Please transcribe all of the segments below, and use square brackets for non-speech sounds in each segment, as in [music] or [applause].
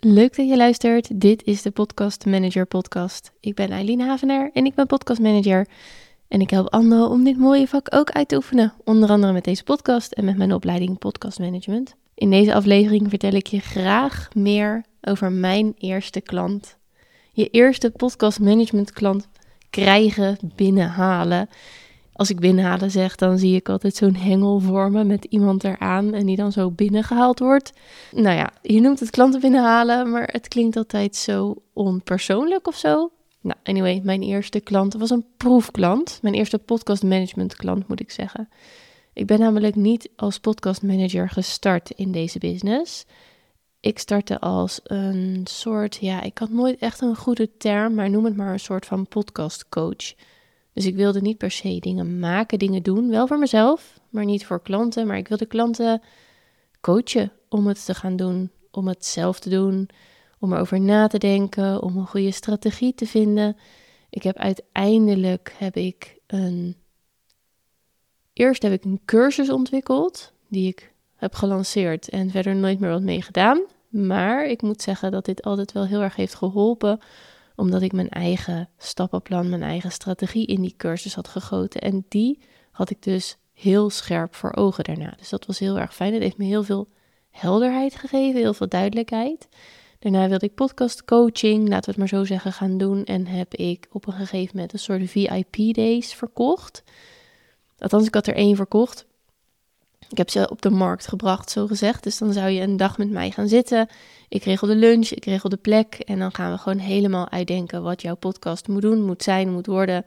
Leuk dat je luistert. Dit is de Podcast Manager Podcast. Ik ben Eileen Havenaar en ik ben podcast manager. En ik help anderen om dit mooie vak ook uit te oefenen. Onder andere met deze podcast en met mijn opleiding Podcast Management. In deze aflevering vertel ik je graag meer over mijn eerste klant. Je eerste podcast management klant krijgen, binnenhalen als ik binnenhalen zeg, dan zie ik altijd zo'n hengel vormen met iemand eraan en die dan zo binnengehaald wordt. Nou ja, je noemt het klanten binnenhalen, maar het klinkt altijd zo onpersoonlijk of zo. Nou, anyway, mijn eerste klant was een proefklant. Mijn eerste podcast management klant, moet ik zeggen. Ik ben namelijk niet als podcast manager gestart in deze business. Ik startte als een soort, ja, ik had nooit echt een goede term, maar noem het maar een soort van podcast coach. Dus ik wilde niet per se dingen maken, dingen doen. Wel voor mezelf, maar niet voor klanten. Maar ik wilde klanten coachen om het te gaan doen. Om het zelf te doen. Om erover na te denken. Om een goede strategie te vinden. Ik heb uiteindelijk heb ik een. Eerst heb ik een cursus ontwikkeld. Die ik heb gelanceerd en verder nooit meer wat mee gedaan. Maar ik moet zeggen dat dit altijd wel heel erg heeft geholpen omdat ik mijn eigen stappenplan, mijn eigen strategie in die cursus had gegoten. En die had ik dus heel scherp voor ogen daarna. Dus dat was heel erg fijn. Het heeft me heel veel helderheid gegeven, heel veel duidelijkheid. Daarna wilde ik podcast coaching, laten we het maar zo zeggen, gaan doen. En heb ik op een gegeven moment een soort VIP days verkocht. Althans, ik had er één verkocht. Ik heb ze op de markt gebracht, zo gezegd. Dus dan zou je een dag met mij gaan zitten. Ik regel de lunch, ik regel de plek. En dan gaan we gewoon helemaal uitdenken wat jouw podcast moet doen, moet zijn, moet worden.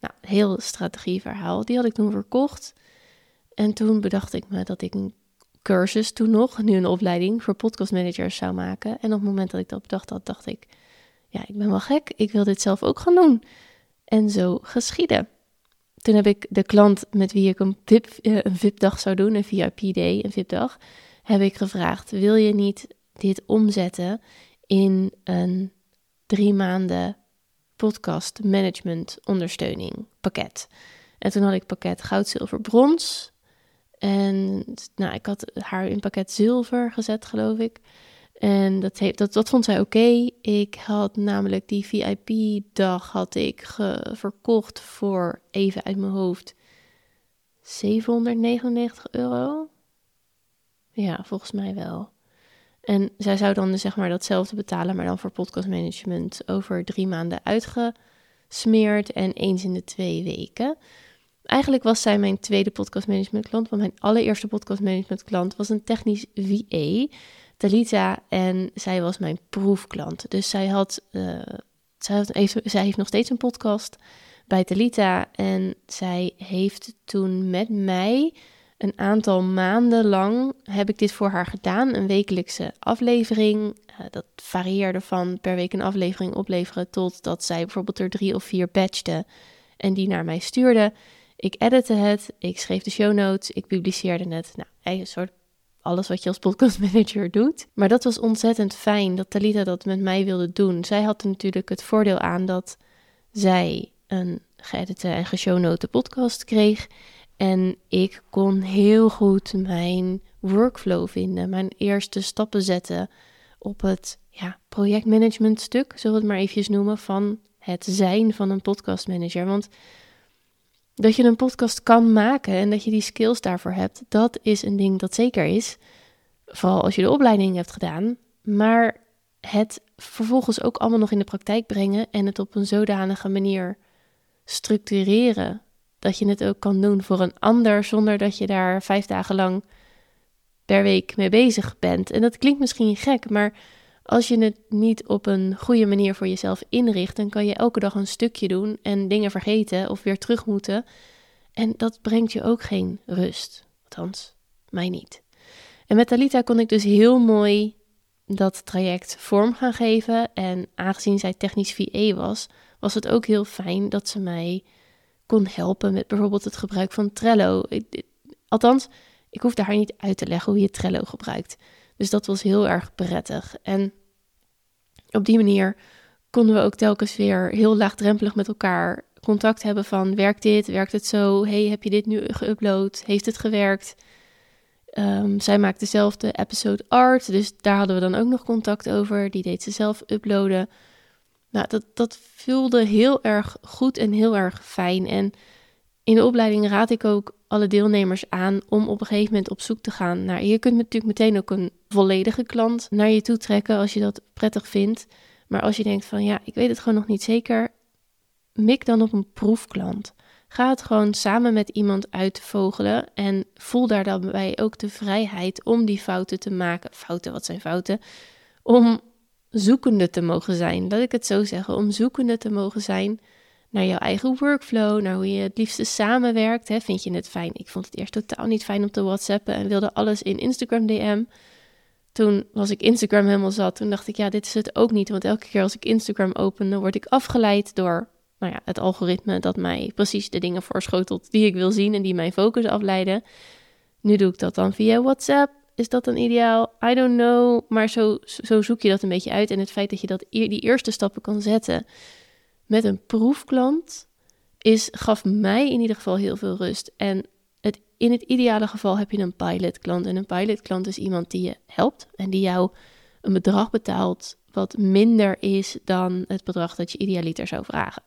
Nou, heel strategieverhaal. Die had ik toen verkocht. En toen bedacht ik me dat ik een cursus toen nog, nu een opleiding voor podcastmanagers zou maken. En op het moment dat ik dat bedacht had, dacht ik, ja, ik ben wel gek. Ik wil dit zelf ook gaan doen. En zo geschieden. Toen heb ik de klant met wie ik een, VIP, eh, een VIP-dag zou doen, een VIP-day, een VIP-dag, heb ik gevraagd: wil je niet dit omzetten in een drie maanden podcast management ondersteuning pakket? En toen had ik pakket goud, zilver, brons. En nou, ik had haar in pakket zilver gezet, geloof ik. En dat, dat vond zij oké. Ik had namelijk die VIP-dag had ik verkocht voor, even uit mijn hoofd, 799 euro. Ja, volgens mij wel. En zij zou dan dus zeg maar datzelfde betalen, maar dan voor podcastmanagement over drie maanden uitgesmeerd en eens in de twee weken. Eigenlijk was zij mijn tweede podcastmanagement klant, want mijn allereerste podcastmanagement klant was een technisch VA. Talita en zij was mijn proefklant. Dus zij had, uh, zij, heeft nog steeds een podcast bij Talita en zij heeft toen met mij een aantal maanden lang heb ik dit voor haar gedaan, een wekelijkse aflevering. Uh, dat varieerde van per week een aflevering opleveren tot dat zij bijvoorbeeld er drie of vier batchte en die naar mij stuurde. Ik editte het, ik schreef de show notes, ik publiceerde het. Nou, een soort alles wat je als podcastmanager doet. Maar dat was ontzettend fijn dat Talita dat met mij wilde doen. Zij had natuurlijk het voordeel aan dat zij een geëdite en geshownote podcast kreeg. En ik kon heel goed mijn workflow vinden, mijn eerste stappen zetten op het ja, projectmanagement stuk, zullen we het maar eventjes noemen, van het zijn van een podcastmanager. Want dat je een podcast kan maken en dat je die skills daarvoor hebt, dat is een ding dat zeker is. Vooral als je de opleiding hebt gedaan. Maar het vervolgens ook allemaal nog in de praktijk brengen en het op een zodanige manier structureren. Dat je het ook kan doen voor een ander zonder dat je daar vijf dagen lang per week mee bezig bent. En dat klinkt misschien gek, maar als je het niet op een goede manier voor jezelf inricht, dan kan je elke dag een stukje doen en dingen vergeten of weer terug moeten. En dat brengt je ook geen rust. Althans, mij niet. En met Talita kon ik dus heel mooi dat traject vorm gaan geven. En aangezien zij technisch VA was, was het ook heel fijn dat ze mij kon helpen met bijvoorbeeld het gebruik van Trello. althans, ik hoefde haar niet uit te leggen hoe je Trello gebruikt. Dus dat was heel erg prettig. En op die manier konden we ook telkens weer heel laagdrempelig met elkaar contact hebben van werkt dit, werkt het zo, hey heb je dit nu geüpload, heeft het gewerkt? Ehm, zij maakte zelf de episode art, dus daar hadden we dan ook nog contact over. Die deed ze zelf uploaden. Nou, dat, dat voelde heel erg goed en heel erg fijn. En in de opleiding raad ik ook alle deelnemers aan om op een gegeven moment op zoek te gaan naar. Je kunt natuurlijk meteen ook een volledige klant naar je toe trekken als je dat prettig vindt. Maar als je denkt van ja, ik weet het gewoon nog niet zeker, mik dan op een proefklant. Ga het gewoon samen met iemand uitvogelen en voel daar dan bij ook de vrijheid om die fouten te maken. Fouten, wat zijn fouten? Om zoekende te mogen zijn. Laat ik het zo zeggen, om zoekende te mogen zijn naar jouw eigen workflow, naar hoe je het liefste samenwerkt. Hè. Vind je het fijn? Ik vond het eerst totaal niet fijn om te whatsappen en wilde alles in Instagram DM. Toen was ik Instagram helemaal zat. Toen dacht ik, ja, dit is het ook niet. Want elke keer als ik Instagram open, dan word ik afgeleid door nou ja, het algoritme dat mij precies de dingen voorschotelt die ik wil zien en die mijn focus afleiden. Nu doe ik dat dan via WhatsApp. Is dat dan ideaal? I don't know. Maar zo, zo zoek je dat een beetje uit. En het feit dat je dat, die eerste stappen kan zetten met een proefklant, is, gaf mij in ieder geval heel veel rust. En het, in het ideale geval heb je een pilotklant. En een pilotklant is iemand die je helpt en die jou een bedrag betaalt wat minder is dan het bedrag dat je idealiter zou vragen.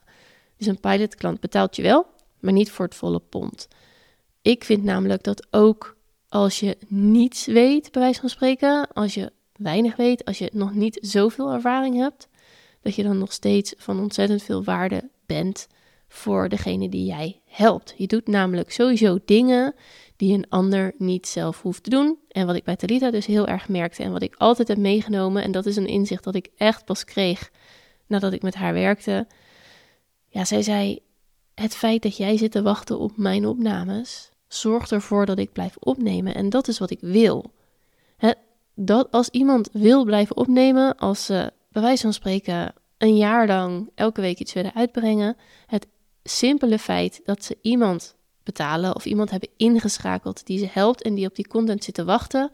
Dus een pilotklant betaalt je wel, maar niet voor het volle pond. Ik vind namelijk dat ook als je niets weet, bij wijze van spreken, als je weinig weet, als je nog niet zoveel ervaring hebt, dat je dan nog steeds van ontzettend veel waarde bent voor degene die jij helpt. Je doet namelijk sowieso dingen die een ander niet zelf hoeft te doen. En wat ik bij Talita dus heel erg merkte en wat ik altijd heb meegenomen, en dat is een inzicht dat ik echt pas kreeg nadat ik met haar werkte. Ja, zij zei: Het feit dat jij zit te wachten op mijn opnames zorgt ervoor dat ik blijf opnemen. En dat is wat ik wil. dat als iemand wil blijven opnemen, als ze bij wijze van spreken een jaar lang elke week iets willen uitbrengen, het simpele feit dat ze iemand betalen of iemand hebben ingeschakeld die ze helpt en die op die content zit te wachten,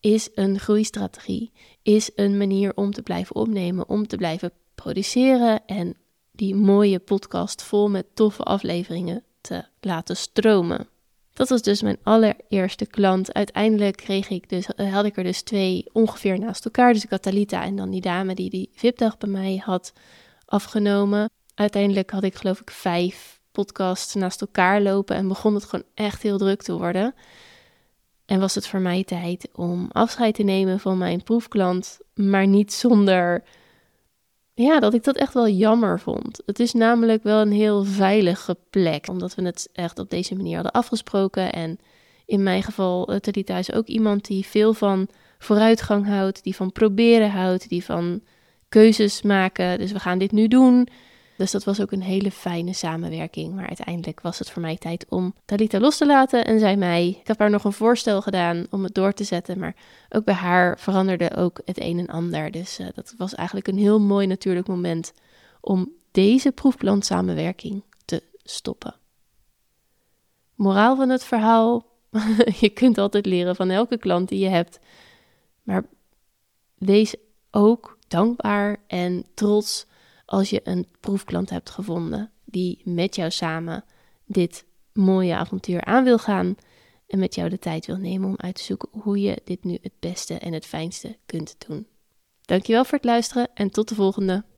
is een groeistrategie, is een manier om te blijven opnemen, om te blijven produceren en die mooie podcast vol met toffe afleveringen te laten stromen. Dat was dus mijn allereerste klant. Uiteindelijk kreeg ik dus, eh, had ik er dus twee ongeveer naast elkaar. Dus ik had en dan die dame die die VIP-dag bij mij had afgenomen. Uiteindelijk had ik geloof ik vijf podcasts naast elkaar lopen en begon het gewoon echt heel druk te worden. En was het voor mij tijd om afscheid te nemen van mijn proefklant, maar niet zonder ja, dat ik dat echt wel jammer vond. Het is namelijk wel een heel veilige plek, omdat we het echt op deze manier hadden afgesproken. En in mijn geval, uh, is ook iemand die veel van vooruitgang houdt, die van proberen houdt, die van keuzes maken. Dus we gaan dit nu doen. Dus dat was ook een hele fijne samenwerking. Maar uiteindelijk was het voor mij tijd om Talita los te laten. En zei mij, ik heb haar nog een voorstel gedaan om het door te zetten. Maar ook bij haar veranderde ook het een en ander. Dus uh, dat was eigenlijk een heel mooi natuurlijk moment om deze proefplantssamenwerking te stoppen. Moraal van het verhaal: [laughs] je kunt altijd leren van elke klant die je hebt. Maar wees ook dankbaar en trots als je een proefklant hebt gevonden die met jou samen dit mooie avontuur aan wil gaan en met jou de tijd wil nemen om uit te zoeken hoe je dit nu het beste en het fijnste kunt doen. Dankjewel voor het luisteren en tot de volgende.